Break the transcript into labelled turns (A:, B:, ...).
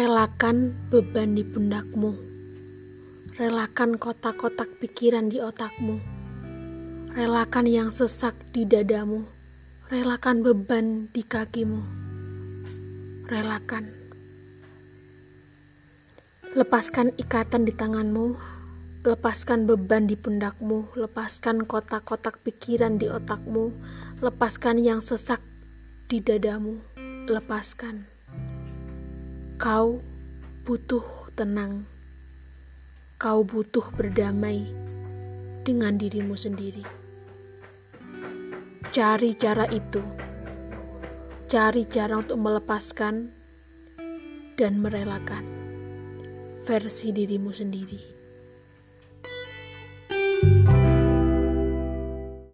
A: Relakan beban di pundakmu. Relakan kotak-kotak pikiran di otakmu. Relakan yang sesak di dadamu. Relakan beban di kakimu. Relakan. Lepaskan ikatan di tanganmu. Lepaskan beban di pundakmu. Lepaskan kotak-kotak pikiran di otakmu. Lepaskan yang sesak di dadamu. Lepaskan. Kau butuh tenang. Kau butuh berdamai dengan dirimu sendiri. Cari cara itu. Cari cara untuk melepaskan dan merelakan versi dirimu sendiri.